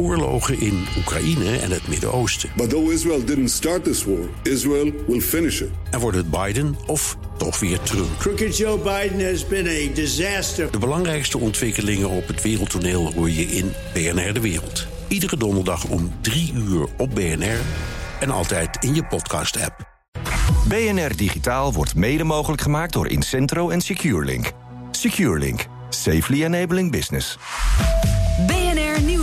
oorlogen in Oekraïne en het Midden-Oosten. But though Israel didn't start this war, Israel will finish it. En wordt het Biden of toch weer Trump? Crooked Joe Biden has been a disaster. De belangrijkste ontwikkelingen op het wereldtoneel hoor je in BNR De Wereld. Iedere donderdag om 3 uur op BNR en altijd in je podcast-app. BNR Digitaal wordt mede mogelijk gemaakt door Incentro en SecureLink. SecureLink. Safely enabling business.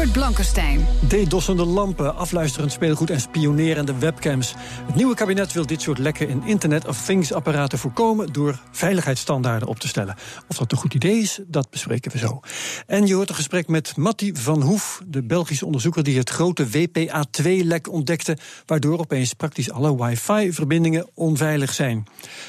Herbert Blankenstein. DDoS'ende lampen, afluisterend speelgoed en spionerende webcams. Het nieuwe kabinet wil dit soort lekken in Internet of Things apparaten voorkomen door veiligheidsstandaarden op te stellen. Of dat een goed idee is, dat bespreken we zo. En je hoort een gesprek met Matti van Hoef, de Belgische onderzoeker die het grote WPA2-lek ontdekte, waardoor opeens praktisch alle wifi-verbindingen onveilig zijn.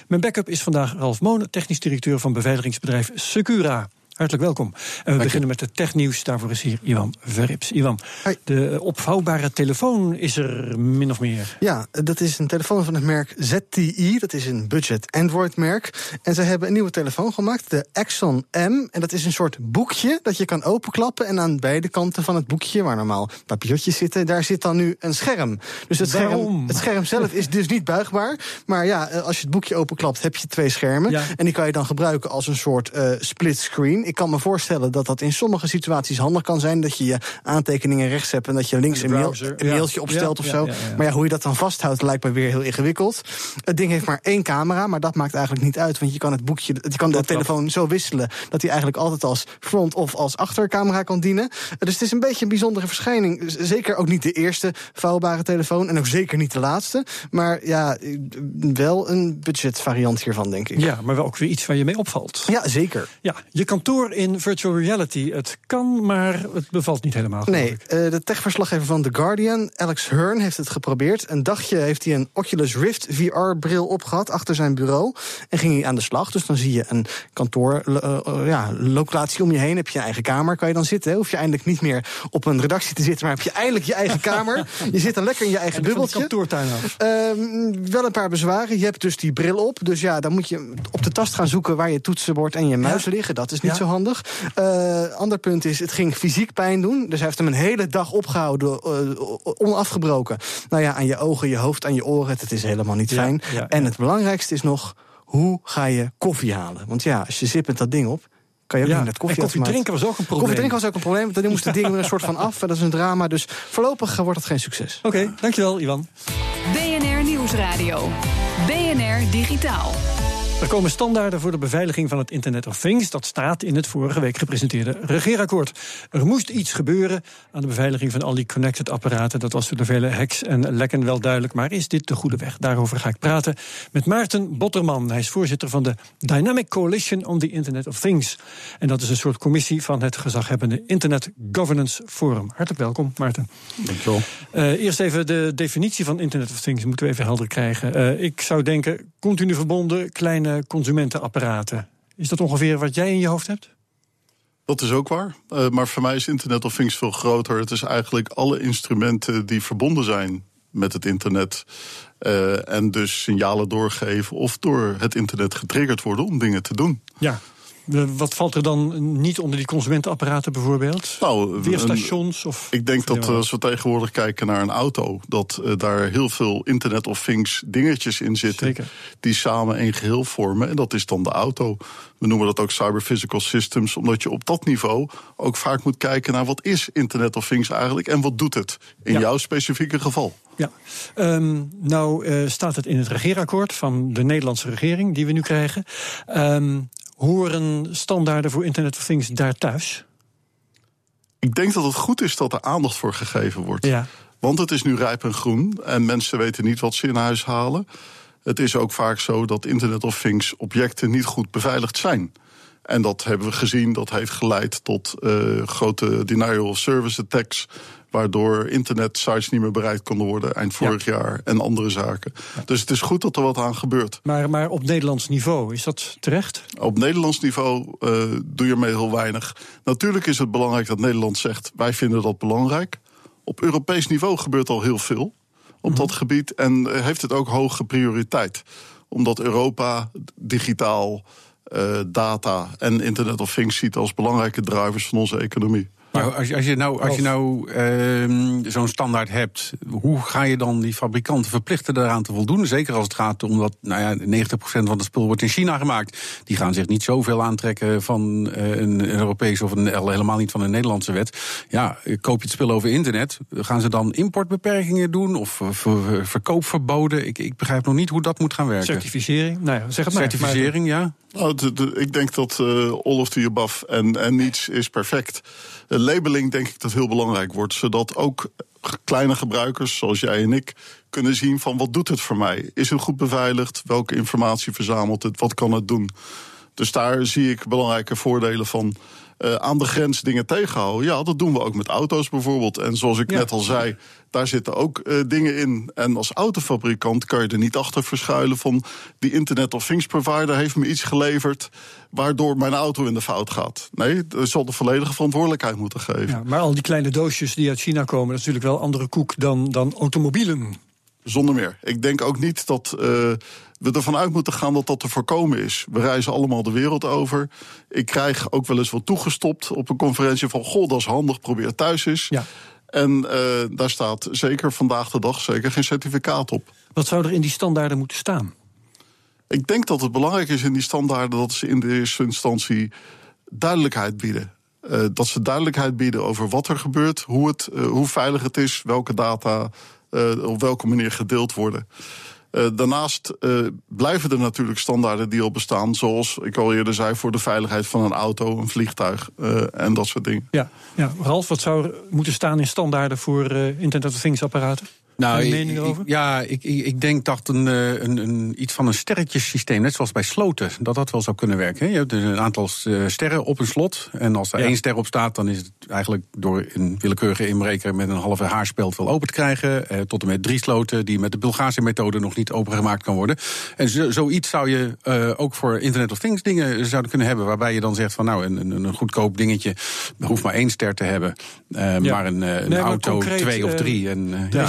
Mijn backup is vandaag Ralf Monen, technisch directeur van beveiligingsbedrijf Secura. Hartelijk welkom. En we beginnen met het technieuws. Daarvoor is hier Iwan Verrips. Iwan, de opvouwbare telefoon is er min of meer. Ja, dat is een telefoon van het merk ZTE. Dat is een budget Android-merk. En ze hebben een nieuwe telefoon gemaakt, de Exxon M. En dat is een soort boekje dat je kan openklappen. En aan beide kanten van het boekje, waar normaal papiertjes zitten, daar zit dan nu een scherm. Dus het, scherm, het scherm zelf is dus niet buigbaar. Maar ja, als je het boekje openklapt, heb je twee schermen. Ja. En die kan je dan gebruiken als een soort uh, split screen. Ik kan me voorstellen dat dat in sommige situaties handig kan zijn. Dat je je aantekeningen rechts hebt en dat je links een, mail, een mailtje opstelt of zo. Maar ja, hoe je dat dan vasthoudt lijkt me weer heel ingewikkeld. Het ding heeft maar één camera, maar dat maakt eigenlijk niet uit. Want je kan het boekje, je kan de telefoon zo wisselen dat hij eigenlijk altijd als front of als achtercamera kan dienen. Dus het is een beetje een bijzondere verschijning. Zeker ook niet de eerste vouwbare telefoon en ook zeker niet de laatste. Maar ja, wel een budgetvariant hiervan, denk ik. Ja, maar wel ook weer iets waar je mee opvalt. Ja, zeker. Ja, je kantoor in virtual reality. Het kan, maar het bevalt niet helemaal. Nee, uh, de techverslaggever van The Guardian, Alex Hearn, heeft het geprobeerd. Een dagje heeft hij een Oculus Rift VR-bril opgehad achter zijn bureau. En ging hij aan de slag. Dus dan zie je een kantoor, uh, uh, ja, locatie om je heen. Heb je je eigen kamer, kan je dan zitten. Hè? Hoef je eindelijk niet meer op een redactie te zitten, maar heb je eindelijk je eigen kamer. je zit dan lekker in je eigen en bubbeltje. kantoortuin af. wel een paar bezwaren. Je hebt dus die bril op. Dus ja, dan moet je op de tast gaan zoeken waar je toetsenbord en je muis ja? liggen. Dat is niet ja? Zo handig. Uh, ander punt is, het ging fysiek pijn doen. Dus hij heeft hem een hele dag opgehouden, uh, onafgebroken. Nou ja, aan je ogen, je hoofd, aan je oren. Het is helemaal niet ja, fijn. Ja, en het belangrijkste is nog, hoe ga je koffie halen? Want ja, als je zippend dat ding op, kan je ook ja, niet het koffie en koffie drinken was ook een probleem. Koffie drinken was ook een probleem. Toen moest het ding weer een soort van af. Dat is een drama. Dus voorlopig wordt het geen succes. Oké, okay, dankjewel, Ivan. BNR Nieuwsradio. BNR Digitaal. Er komen standaarden voor de beveiliging van het Internet of Things. Dat staat in het vorige week gepresenteerde regeerakkoord. Er moest iets gebeuren aan de beveiliging van al die connected apparaten. Dat was voor de vele hacks en lekken wel duidelijk. Maar is dit de goede weg? Daarover ga ik praten met Maarten Botterman. Hij is voorzitter van de Dynamic Coalition on the Internet of Things. En dat is een soort commissie van het gezaghebbende Internet Governance Forum. Hartelijk welkom, Maarten. Dankjewel. Uh, eerst even de definitie van Internet of Things moeten we even helder krijgen. Uh, ik zou denken, continu verbonden, kleine consumentenapparaten. Is dat ongeveer wat jij in je hoofd hebt? Dat is ook waar. Uh, maar voor mij is Internet of Things veel groter. Het is eigenlijk alle instrumenten die verbonden zijn met het internet. Uh, en dus signalen doorgeven of door het internet getriggerd worden om dingen te doen. Ja. Wat valt er dan niet onder die consumentenapparaten bijvoorbeeld? Nou, Weerstations? Of ik denk dat als we tegenwoordig kijken naar een auto, dat uh, daar heel veel Internet of Things dingetjes in zitten. Zeker. Die samen een geheel vormen. En dat is dan de auto. We noemen dat ook cyber physical systems, omdat je op dat niveau ook vaak moet kijken naar wat is Internet of Things eigenlijk en wat doet het in Ja. jouw specifieke geval. Ja, um, nou uh, staat het in het regeerakkoord van de Nederlandse regering die we nu krijgen. Um, horen standaarden voor Internet of Things daar thuis? Ik denk dat het goed is dat er aandacht voor gegeven wordt. Ja. Want het is nu rijp en groen en mensen weten niet wat ze in huis halen. Het is ook vaak zo dat Internet of Things objecten niet goed beveiligd zijn. En dat hebben we gezien, dat heeft geleid tot uh, grote denial of service attacks. Waardoor internetsites niet meer bereikt konden worden eind vorig ja. jaar en andere zaken. Dus het is goed dat er wat aan gebeurt. Maar, maar op Nederlands niveau, is dat terecht? Op Nederlands niveau uh, doe je mee heel weinig. Natuurlijk is het belangrijk dat Nederland zegt: wij vinden dat belangrijk. Op Europees niveau gebeurt al heel veel op -hmm. dat gebied en heeft het ook hoge prioriteit. Omdat Europa digitaal eh, data en Internet of Things ziet als belangrijke drivers van onze economie. Maar als je, als je nou, als je nou ehm, zo'n standaard hebt, hoe ga je dan die fabrikanten verplichten daaraan te voldoen? Zeker als het gaat om dat nou ja, 90% van het spul wordt in China gemaakt. Die gaan zich niet zoveel aantrekken van eh, een Europese of een, helemaal niet van een Nederlandse wet. Ja, koop je het spul over internet, gaan ze dan importbeperkingen doen of verkoopverboden? Ik, ik begrijp nog niet hoe dat moet gaan werken. Certificering? Nou ja, zeg het maar. Certificering, ja. Nou, ik denk dat uh, all of the above en, en niets is perfect. Uh, labeling denk ik dat heel belangrijk wordt, zodat ook kleine gebruikers zoals jij en ik kunnen zien van wat doet het voor mij? Is het goed beveiligd? Welke informatie verzamelt het? Wat kan het doen? Dus daar zie ik belangrijke voordelen van. Uh, aan de grens dingen tegenhouden. Ja, dat doen we ook met auto's bijvoorbeeld. En zoals ik net al zei, daar zitten ook uh, dingen in. En als autofabrikant kan je er niet achter verschuilen van die Internet of Things provider heeft me iets geleverd waardoor mijn auto in de fout gaat. Nee, er zal de volledige verantwoordelijkheid moeten geven. Ja, maar al die kleine doosjes die uit China komen, dat is natuurlijk wel andere koek dan, dan automobielen. Zonder meer. Ik denk ook niet dat. Uh, we ervan uit moeten gaan dat dat te voorkomen is. We reizen allemaal de wereld over. Ik krijg ook wel eens wat toegestopt op een conferentie van... goh, dat is handig, probeer thuis eens. Ja. En uh, daar staat zeker vandaag de dag zeker geen certificaat op. Wat zou er in die standaarden moeten staan? Ik denk dat het belangrijk is in die standaarden... dat ze in de eerste instantie duidelijkheid bieden. Uh, dat ze duidelijkheid bieden over wat er gebeurt, hoe, het, uh, hoe veilig het is... welke data op welke manier gedeeld worden. Uh, daarnaast uh, blijven er natuurlijk standaarden die al bestaan. Zoals ik al eerder zei, voor de veiligheid van een auto, een vliegtuig uh, en dat soort dingen. Ja, ja, Ralf, wat zou er moeten staan in standaarden voor Internet of Things apparaten? Nou, ik, ja, ik, ik denk dat een, eh, een, een, iets van een sterretjesysteem, net zoals bij sloten, dat dat wel zou kunnen werken. Je hebt dus een aantal eh, sterren op een slot. En als er één ster op staat, dan is het eigenlijk door een willekeurige inbreker met een halve haarspeld wel open te krijgen. Eh, tot en met drie sloten die met de Bulgaarse methode nog niet opengemaakt kan worden. En zo, zoiets zou je uh, ook voor Internet of Things dingen zouden kunnen hebben. Waarbij je dan zegt van nou, een, een, een goedkoop dingetje hoeft maar één ster te hebben. Uh, ja. Maar een, een nee, auto concreet, twee of drie. En, ja.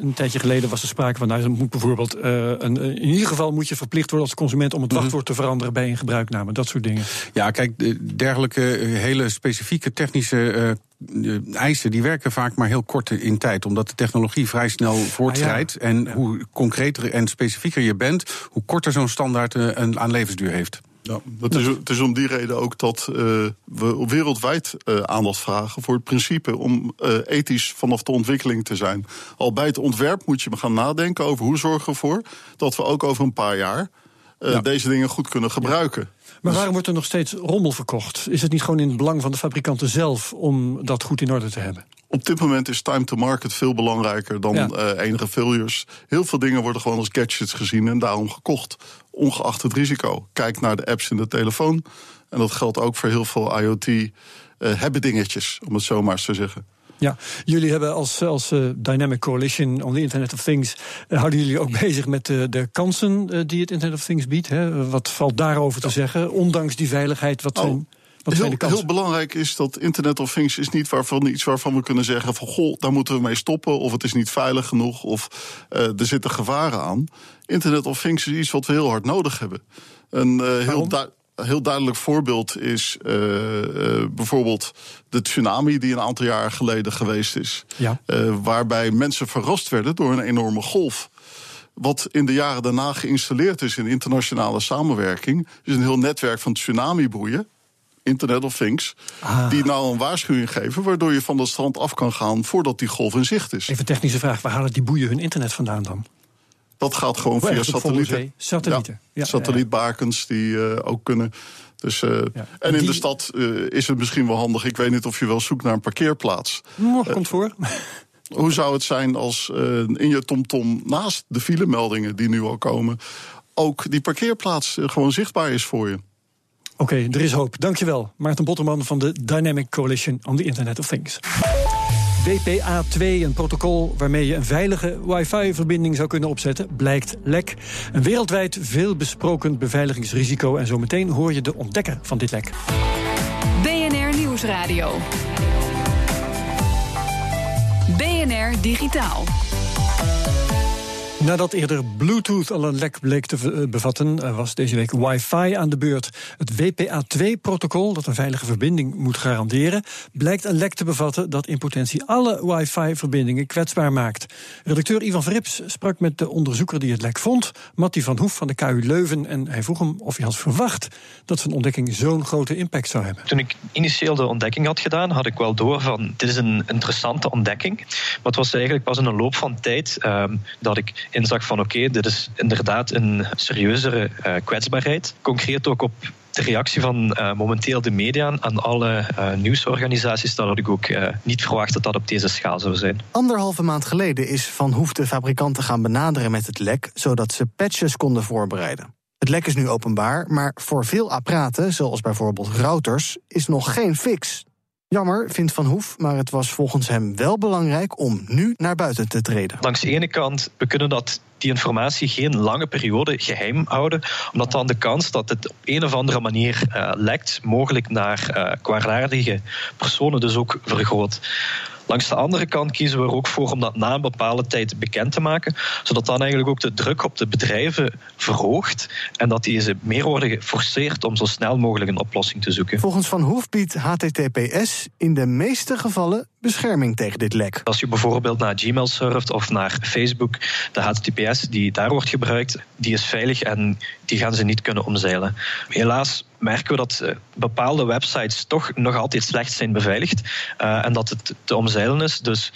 Een tijdje geleden was er sprake van, nou, moet bijvoorbeeld, uh, een, in ieder geval moet je verplicht worden als consument om het mhm. wachtwoord te veranderen bij een gebruikname, dat soort dingen. Ja, kijk, dergelijke eh, hele specifieke technische uh, eisen die werken vaak maar heel kort in tijd, omdat de technologie vrij snel voortschrijdt. Ah, en hoe concreter en specifieker je bent, hoe korter zo'n standaard een, aan levensduur heeft. Ja, het is, het is om die reden ook dat uh, we wereldwijd uh, aandacht vragen voor het principe om uh, ethisch vanaf de ontwikkeling te zijn. Al bij het ontwerp moet je gaan nadenken over hoe zorgen we ervoor dat we ook over een paar jaar ja. deze dingen goed kunnen gebruiken. Maar dus- waarom wordt er nog steeds rommel verkocht? Is het niet gewoon in het belang van de fabrikanten zelf om dat goed in orde te hebben? Op dit moment is time to market veel belangrijker dan ja. uh, enige failures. Heel veel dingen worden gewoon als gadgets gezien en daarom gekocht, ongeacht het risico. Kijk naar de apps in de telefoon. En dat geldt ook voor heel veel IoT uh, hebben dingetjes, om het zo maar eens te zeggen. Ja, jullie hebben als, als uh, Dynamic Coalition on the Internet of Things... Uh, houden jullie ook bezig met de, de kansen uh, die het Internet of Things biedt? Hè? Wat valt daarover te ja. zeggen, ondanks die veiligheid? Wat oh. zijn, wat heel, heel belangrijk is dat Internet of Things is niet waarvan, iets waarvan we kunnen zeggen... van goh, daar moeten we mee stoppen, of het is niet veilig genoeg... of er zitten gevaren aan. Internet of Things is iets wat we heel hard nodig hebben. Een heel duidelijk heel duidelijk voorbeeld is uh, uh, bijvoorbeeld de tsunami die een aantal jaar geleden geweest is. Ja. Uh, waarbij mensen verrast werden door een enorme golf. Wat in de jaren daarna geïnstalleerd is in internationale samenwerking, is een heel netwerk van tsunamiboeien. Internet of Things. Ah. Die nou een waarschuwing geven, waardoor je van dat strand af kan gaan voordat die golf in zicht is. Even technische vraag: waar halen die boeien hun internet vandaan dan? Dat gaat gewoon via satellieten. Satellieten. Ja, ja, satellietbakens die uh, ook kunnen. Dus, uh, ja. En in die... de stad uh, is het misschien wel handig. Ik weet niet of je wel zoekt naar een parkeerplaats. Nog komt voor. Hoe zou het zijn als in je TomTom naast de filemeldingen die nu al komen, ook die parkeerplaats gewoon zichtbaar is voor je? Oké, er is hoop. Dankjewel. Maarten Botterman van de Dynamic Coalition on the Internet of Things. WPA2, een protocol waarmee je een veilige wifi-verbinding zou kunnen opzetten, blijkt lek. Een wereldwijd veel besproken beveiligingsrisico. En zometeen hoor je de ontdekker van dit lek. BNR Nieuwsradio. BNR Digitaal. Nadat eerder Bluetooth al een lek bleek te eh, bevatten, was deze week wifi aan de beurt. Het WPA2-protocol, dat een veilige verbinding moet garanderen, blijkt een lek te bevatten dat in potentie alle wifi-verbindingen kwetsbaar maakt. Redacteur Ivan Verrips sprak met de onderzoeker die het lek vond, Matti van Hoef van de KU Leuven, en hij vroeg hem of hij had verwacht dat zijn ontdekking zo'n grote impact zou hebben. Toen ik initieel de ontdekking had gedaan, had ik wel door van dit is een interessante ontdekking. Maar het was eigenlijk pas in een loop van tijd um, dat ik inzag van oké, dit is inderdaad een serieuzere uh, kwetsbaarheid. Concreet ook op de reactie van uh, momenteel de media aan alle uh, nieuwsorganisaties, dat had ik ook niet verwacht dat dat op deze schaal zou zijn. Anderhalve maand geleden is Van Hoef de fabrikanten gaan benaderen met het lek, zodat ze patches konden voorbereiden. Het lek is nu openbaar, maar voor veel apparaten, zoals bijvoorbeeld routers, is nog geen fix. Jammer, vindt Van Hoef, maar het was volgens hem wel belangrijk om nu naar buiten te treden. Langs de ene kant, we kunnen dat die informatie geen lange periode geheim houden, omdat dan de kans dat het op een of andere manier uh, lekt, mogelijk naar uh, kwaadaardige personen dus ook vergroot. Langs de andere kant kiezen we er ook voor om dat na een bepaalde tijd bekend te maken, zodat dan eigenlijk ook de druk op de bedrijven verhoogt en dat die ze meer worden geforceerd om zo snel mogelijk een oplossing te zoeken. Volgens Van Hoef biedt HTTPS in de meeste gevallen bescherming tegen dit lek. Als je bijvoorbeeld naar Gmail surft of naar Facebook, de HTTPS die daar wordt gebruikt, die is veilig en die gaan ze niet kunnen omzeilen. Helaas merken we dat eh, bepaalde websites toch nog altijd slecht zijn beveiligd uh, en dat het te omzeilen is. Dus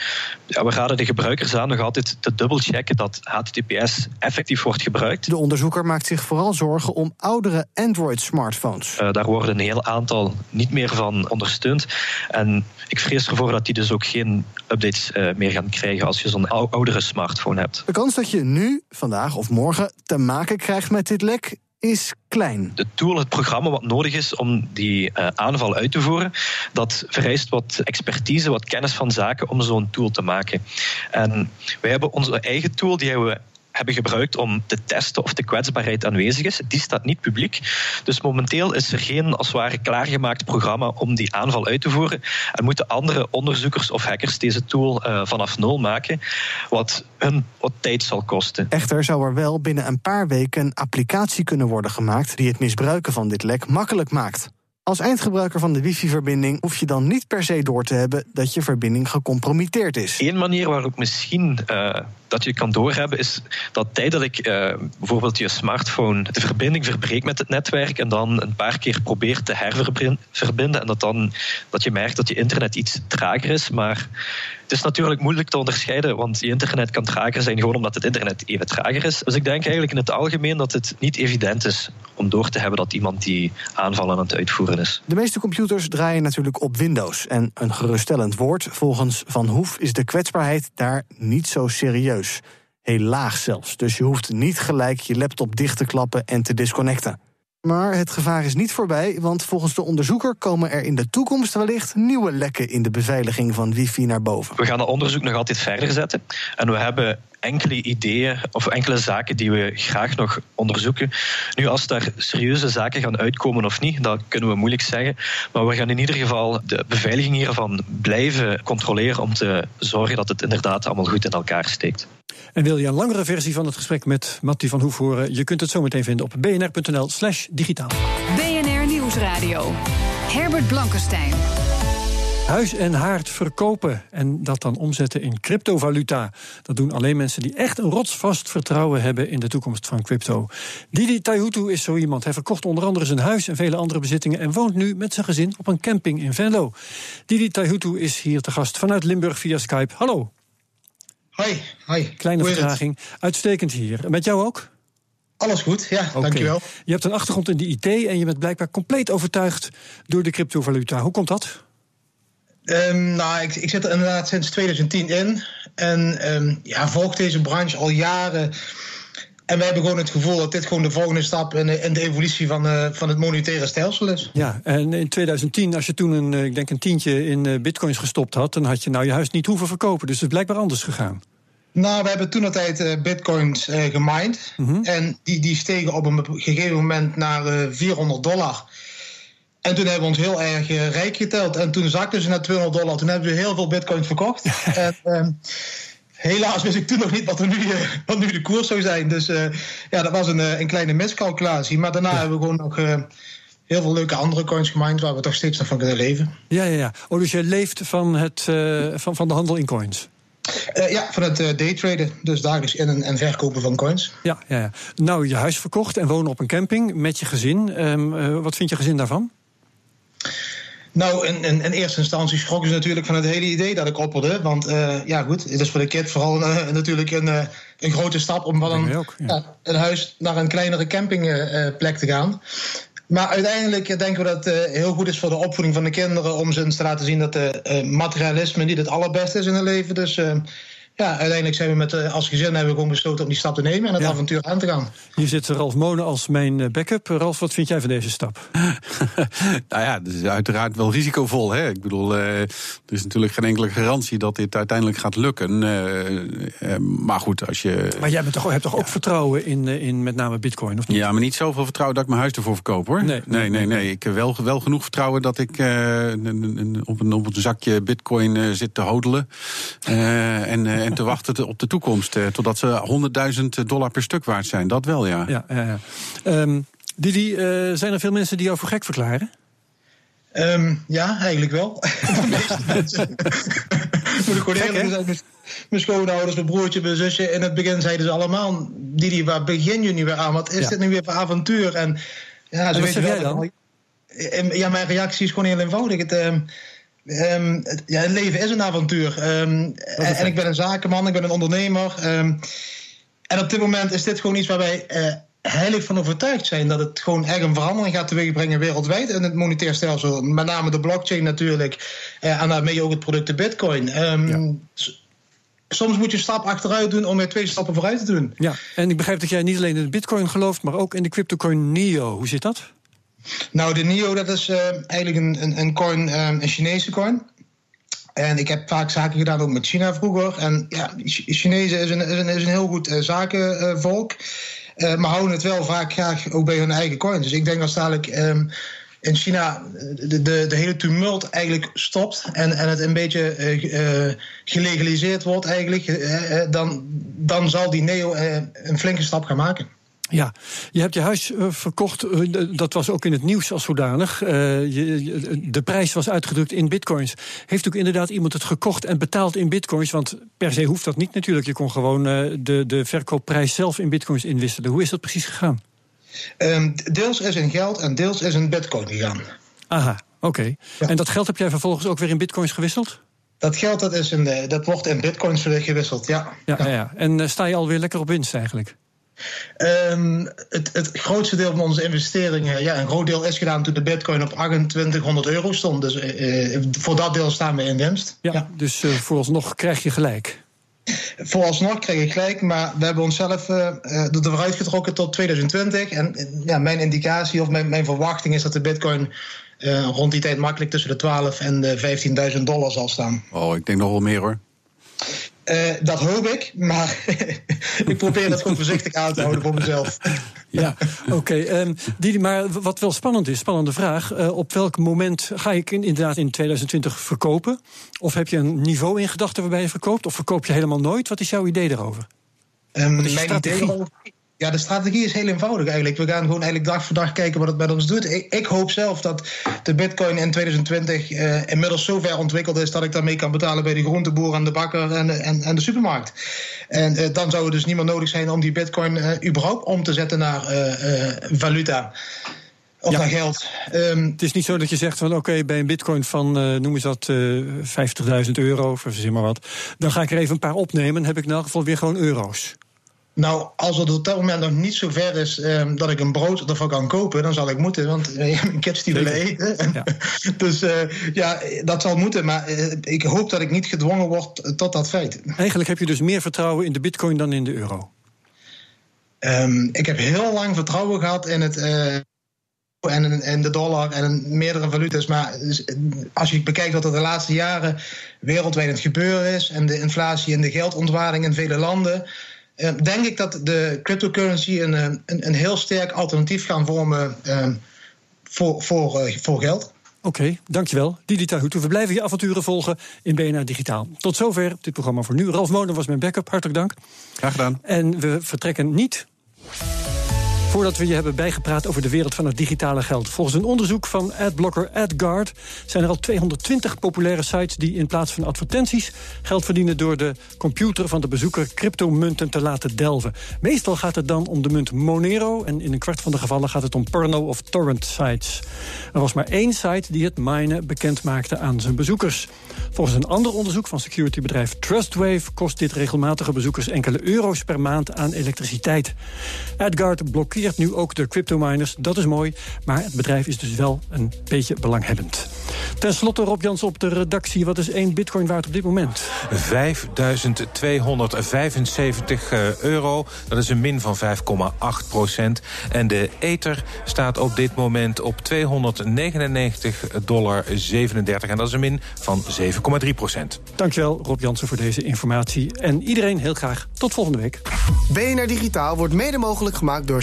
ja, we raden de gebruikers aan nog altijd te dubbelchecken dat HTTPS effectief wordt gebruikt. De onderzoeker maakt zich vooral zorgen om oudere Android-smartphones. Uh, daar worden een heel aantal niet meer van ondersteund. En ik vrees ervoor dat die dus ook geen updates meer gaan krijgen als je zo'n oudere smartphone hebt. De kans dat je nu, vandaag of morgen te maken krijgt met dit lek is klein. De tool, het programma wat nodig is om die uh, aanval uit te voeren, dat vereist wat expertise, wat kennis van zaken om zo'n tool te maken. En wij hebben onze eigen tool, die hebben we hebben gebruikt om te testen of de kwetsbaarheid aanwezig is. Die staat niet publiek. Dus momenteel is er geen als het ware klaargemaakt programma om die aanval uit te voeren. En moeten andere onderzoekers of hackers deze tool uh, vanaf nul maken, wat hun wat tijd zal kosten. Echter zou er wel binnen een paar weken een applicatie kunnen worden gemaakt die het misbruiken van dit lek makkelijk maakt. Als eindgebruiker van de wifi-verbinding hoef je dan niet per se door te hebben dat je verbinding gecompromitteerd is. Eén manier waarop misschien uh, dat je kan doorhebben is dat tijdelijk uh, bijvoorbeeld je smartphone de verbinding verbreekt met het netwerk en dan een paar keer probeert te herverbinden en dat dan dat je merkt dat je internet iets trager is, maar het is natuurlijk moeilijk te onderscheiden, want je internet kan trager zijn gewoon omdat het internet even trager is. Dus ik denk eigenlijk in het algemeen dat het niet evident is om door te hebben dat iemand die aanvallen aan het uitvoeren is. De meeste computers draaien natuurlijk op Windows. En een geruststellend woord, volgens Van Hoef is de kwetsbaarheid daar niet zo serieus. Heel laag zelfs. Dus je hoeft niet gelijk je laptop dicht te klappen en te disconnecten. Maar het gevaar is niet voorbij, want volgens de onderzoeker komen er in de toekomst wellicht nieuwe lekken in de beveiliging van wifi naar boven. We gaan het onderzoek nog altijd verder zetten. En we hebben enkele ideeën of enkele zaken die we graag nog onderzoeken. Nu, als daar serieuze zaken gaan uitkomen of niet, dat kunnen we moeilijk zeggen. Maar we gaan in ieder geval de beveiliging hiervan blijven controleren om te zorgen dat het inderdaad allemaal goed in elkaar steekt. En wil je een langere versie van het gesprek met Mattie van Hoef horen? Je kunt het zometeen vinden op bnr.nl/slash digitaal. BNR Nieuwsradio. Herbert Blankenstein. Huis en haard verkopen en dat dan omzetten in cryptovaluta. Dat doen alleen mensen die echt een rotsvast vertrouwen hebben in de toekomst van crypto. Didi Taihutu is zo iemand. Hij verkocht onder andere zijn huis en vele andere bezittingen en woont nu met zijn gezin op een camping in Venlo. Didi Taihutu is hier te gast vanuit Limburg via Skype. Hallo. Hoi, hoi. Kleine vertraging. Uitstekend hier. Met jou ook? Alles goed, ja, okay. dankjewel. Je hebt een achtergrond in de IT en je bent blijkbaar compleet overtuigd door de cryptovaluta. Hoe komt dat? Um, nou, ik, ik zit er inderdaad sinds 2010 in. En um, ja, volg deze branche al jaren. En wij hebben gewoon het gevoel dat dit gewoon de volgende stap in de, in de evolutie van, uh, van het monetaire stelsel is. Ja, en in 2010, als je toen een, ik denk een tientje in uh, bitcoins gestopt had, dan had je nou je huis niet hoeven verkopen. Dus het is blijkbaar anders gegaan. Nou, we hebben toen de tijd uh, bitcoins gemined. Mm -hmm. En die, die stegen op een gegeven moment naar 400 dollar. En toen hebben we ons heel erg rijk geteld. En toen zakte ze naar 200 dollar. Toen hebben we heel veel bitcoins verkocht. en, um, helaas wist ik toen nog niet wat, er nu, wat nu de koers zou zijn. Dus ja, dat was een, een kleine miscalculatie. Maar daarna hebben we gewoon nog heel veel leuke andere coins gemined waar we toch steeds nog van kunnen leven. Ja, ja, ja. Oh, dus je leeft van, het, van, van de handel in coins? Uh, ja, van het uh, daytraden. Dus dagelijks in- en verkopen van coins. Ja, ja, ja. Nou, je huis verkocht en wonen op een camping met je gezin. Um, uh, wat vindt je gezin daarvan? Nou, in, in, in, eerste instantie schrokken ze natuurlijk van het hele idee dat ik opperde. Want ja, goed, het is voor de kid vooral natuurlijk een, een grote stap om van een, ook, ja. Ja, een huis naar een kleinere campingplek te gaan. Maar uiteindelijk denken we dat het heel goed is voor de opvoeding van de kinderen om ze te laten zien dat de materialisme niet het allerbeste is in het leven. Dus ja, uiteindelijk zijn we met, als gezin hebben we gewoon besloten om die stap te nemen en het ja. avontuur aan te gaan. Hier zit Ralf Monen als mijn backup. Ralf, wat vind jij van deze stap? nou ja, het is uiteraard wel risicovol. Hè? Ik bedoel, er is natuurlijk geen enkele garantie dat dit uiteindelijk gaat lukken. Maar goed, als je. Maar jij bent toch, hebt toch ja. ook vertrouwen in, in met name Bitcoin, of niet? Ja, maar niet zoveel vertrouwen dat ik mijn huis ervoor verkoop hoor. Nee, nee, nee. nee. Ik heb wel, wel genoeg vertrouwen dat ik op, een, op een zakje Bitcoin zit te hodelen. en en te wachten op de toekomst. Eh, totdat ze 100.000 dollar per stuk waard zijn. Dat wel, ja. ja, ja, ja. Um, Didi, uh, zijn er veel mensen die jou voor gek verklaren? Um, ja, eigenlijk wel. De meeste mensen. Moet ik gewoon eerlijk zijn. Mijn schoonouders, mijn broertje, mijn zusje. In het begin zeiden ze allemaal: Didi, waar begin je nu weer aan? Wat is ja. dit nu weer voor avontuur? En ja, en wat zeg jij dan? Ja, mijn reactie is gewoon heel eenvoudig. Het, um, Um, het, ja, het leven is een avontuur. Um, en, en, ik ben een zakenman, ik ben een ondernemer. Um, en op dit moment is dit gewoon iets waar wij uh, heilig van overtuigd zijn. Dat het gewoon echt een verandering gaat teweegbrengen wereldwijd in het monetair stelsel. Met name de blockchain natuurlijk. Uh, en daarmee ook het product de bitcoin. Ja. Soms moet je een stap achteruit doen om weer twee stappen vooruit te doen. Ja, en ik begrijp dat jij niet alleen in de bitcoin gelooft, maar ook in de cryptocoin NIO. Hoe zit dat? Nou, de NIO, dat is uh, eigenlijk een, een, een coin, um, een Chinese coin. En ik heb vaak zaken gedaan ook met China vroeger. En ja, Chinezen is een, is een, is een heel goed uh, zakenvolk. Uh, maar houden het wel vaak graag ook bij hun eigen coin. Dus ik denk als dadelijk um, in China de, de, de, hele tumult eigenlijk stopt. En, en het een beetje gelegaliseerd wordt eigenlijk. dan, dan zal die NEO een flinke stap gaan maken. Ja, je hebt je huis uh, verkocht. Uh, dat was ook in het nieuws als zodanig. Uh, je, de prijs was uitgedrukt in bitcoins. Heeft ook inderdaad iemand het gekocht en betaald in bitcoins? Want per se hoeft dat niet natuurlijk. Je kon gewoon de, de verkoopprijs zelf in bitcoins inwisselen. Hoe is dat precies gegaan? Um, deels is in geld en deels is in bitcoin gegaan. Aha, oké. Okay. Ja. En dat geld heb jij vervolgens ook weer in bitcoins gewisseld? Dat geld dat is in, dat wordt in bitcoins gewisseld, ja. Ja, ja. ja. En sta je alweer lekker op winst eigenlijk? Um, het, het, grootste deel van onze investeringen, ja, een groot deel is gedaan toen de bitcoin op 2800 euro stond. Dus uh, voor dat deel staan we in winst. Ja, ja. dus uh, vooralsnog krijg je gelijk. Vooralsnog krijg je gelijk, maar we hebben onszelf uh, er vooruit getrokken tot 2020. En ja, mijn indicatie of mijn, mijn verwachting is dat de bitcoin rond die tijd makkelijk tussen de 12 en de 15.000 dollar zal staan. Oh, ik denk nog wel meer hoor. Uh, dat hoop ik, maar ik probeer dat gewoon voorzichtig aan te houden voor mezelf. Ja, oké. Okay. Um, maar wat wel spannend is, spannende vraag. Uh, op welk moment ga ik in, inderdaad in 2020 verkopen? Of heb je een niveau in gedachten waarbij je verkoopt? Of verkoop je helemaal nooit? Wat is jouw idee daarover? Um, mijn idee ja, de strategie is heel eenvoudig eigenlijk. We gaan gewoon eigenlijk dag voor dag kijken wat het met ons doet. Ik, ik hoop zelf dat de bitcoin in 2020 uh, inmiddels zo ver ontwikkeld is... dat ik daarmee kan betalen bij de groenteboer en de bakker en, en, en de supermarkt. En uh, dan zou het dus niet meer nodig zijn om die bitcoin uh, überhaupt om te zetten naar valuta. Of ja. naar geld. Um, het is niet zo dat je zegt van oké, okay, bij een bitcoin van, noem eens dat, 50.000 euro, of verzin maar wat... dan ga ik er even een paar opnemen en heb ik in elk geval weer gewoon euro's. Nou, als het op dat moment nog niet zo ver is um, dat ik een brood ervan kan kopen, dan zal ik moeten. Want uh, mijn kids die willen eten. Ja. dus uh, ja, dat zal moeten. Maar uh, ik hoop dat ik niet gedwongen word tot dat feit. Eigenlijk heb je dus meer vertrouwen in de bitcoin dan in de euro? Um, ik heb heel lang vertrouwen gehad in het. en, en de dollar en meerdere valuta's. Maar als je bekijkt wat er de laatste jaren wereldwijd aan het gebeuren is. en de inflatie en de geldontwaarding in vele landen denk ik dat de cryptocurrency een, een, een heel sterk alternatief gaan vormen uh, voor, voor, uh, voor geld. Oké, dankjewel. Didi Tahutu. We blijven je avonturen volgen in BNR Digitaal. Tot zover dit programma voor nu. Ralf Monen was mijn backup. Hartelijk dank. Graag gedaan. En we vertrekken niet Voordat we je hebben bijgepraat over de wereld van het digitale geld. Volgens een onderzoek van adblocker AdGuard zijn er al 220 populaire sites die in plaats van advertenties geld verdienen door de computer van de bezoeker cryptomunten te laten delven. Meestal gaat het dan om de munt Monero en in een kwart van de gevallen gaat het om porno of torrent sites. Er was maar één site die het minen bekend maakte aan zijn bezoekers. Volgens een ander onderzoek van securitybedrijf Trustwave kost dit regelmatige bezoekers enkele euro's per maand aan elektriciteit. AdGuard blokkeert nu ook de cryptominers. Dat is mooi, maar het bedrijf is dus wel een beetje belanghebbend. Ten slotte Rob Jans op de redactie. Wat is één bitcoin waard op dit moment? 5.275 eh, euro. Dat is een min van 5,8 procent. En de ether staat op dit moment op 299,37 dollar. En dat is een min van 7,3 procent. Dankjewel Rob Jansen voor deze informatie. En iedereen heel graag tot volgende week. BNR Digitaal wordt mede mogelijk gemaakt door